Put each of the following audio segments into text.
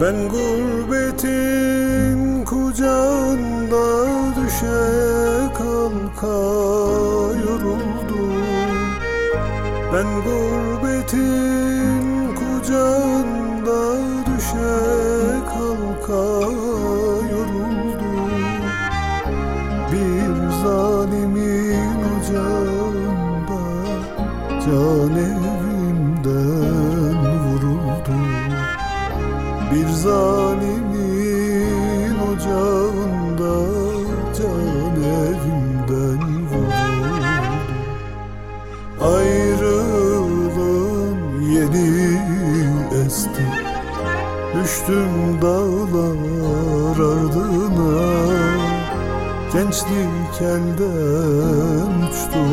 Ben gurbetin kucağında düşe kalka yoruldum Ben gurbetin kucağında düşe kalka yoruldum Bir zalimin ocağında can evimden Bir zalimin ocağında can evimden vuruldu. Ayrılığın yeni esti. Düştüm dağlar ardına. Gençlik elden uçtu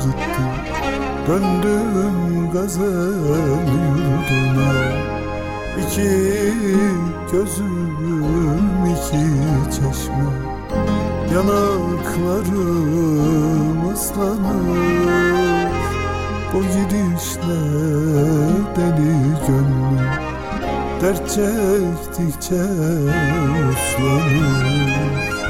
gitti. Döndüm gazel yurduna İki gözüm iki çeşme. Yanaklarım ıslanır. Bu gidişle deli gönlüm Dert çektikçe uslanır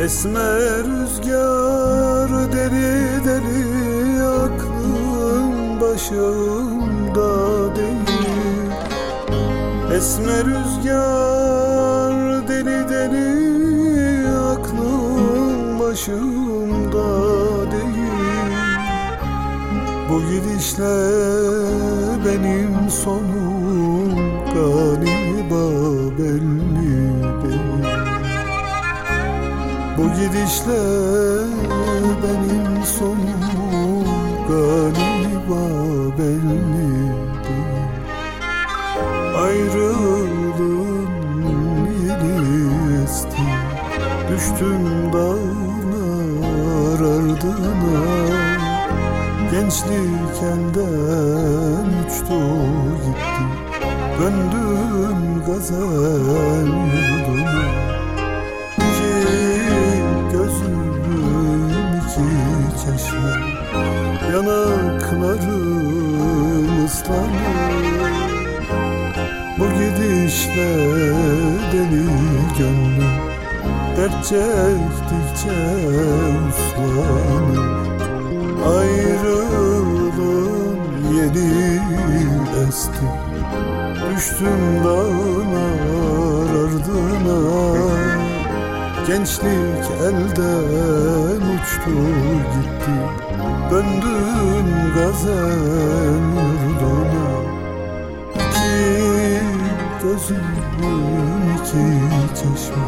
Esmer rüzgar deli deli aklım başımda değil. Esmer rüzgar deli deli aklım başımda değil. Bu gidişle benim sonum galiba belli gidişle benim sonum galiba belli değil Ayrılığın yeni esti Düştüm dağlar ardına. Gençlik elden uçtu gitti Döndüm gazel Yanaklarım ıslanır. Bu gidişle deli gönlüm Dert çektikçe uslanır. Ayrılığın yeni esti. Düştüm dağlar ardına Gençlik elden uçtu gitti. Döndüm gazel yurduna. İki gözüm iki çeşme.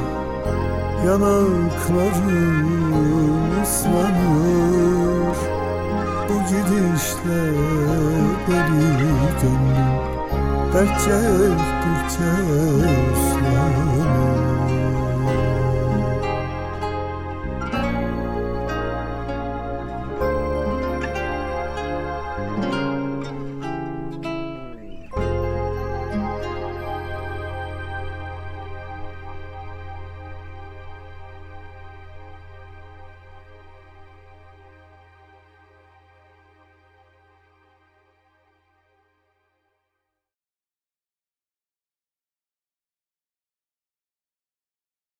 Yanaklarım ıslanır. Bu gidişle deli gönlüm. Dert çektikçe uslanır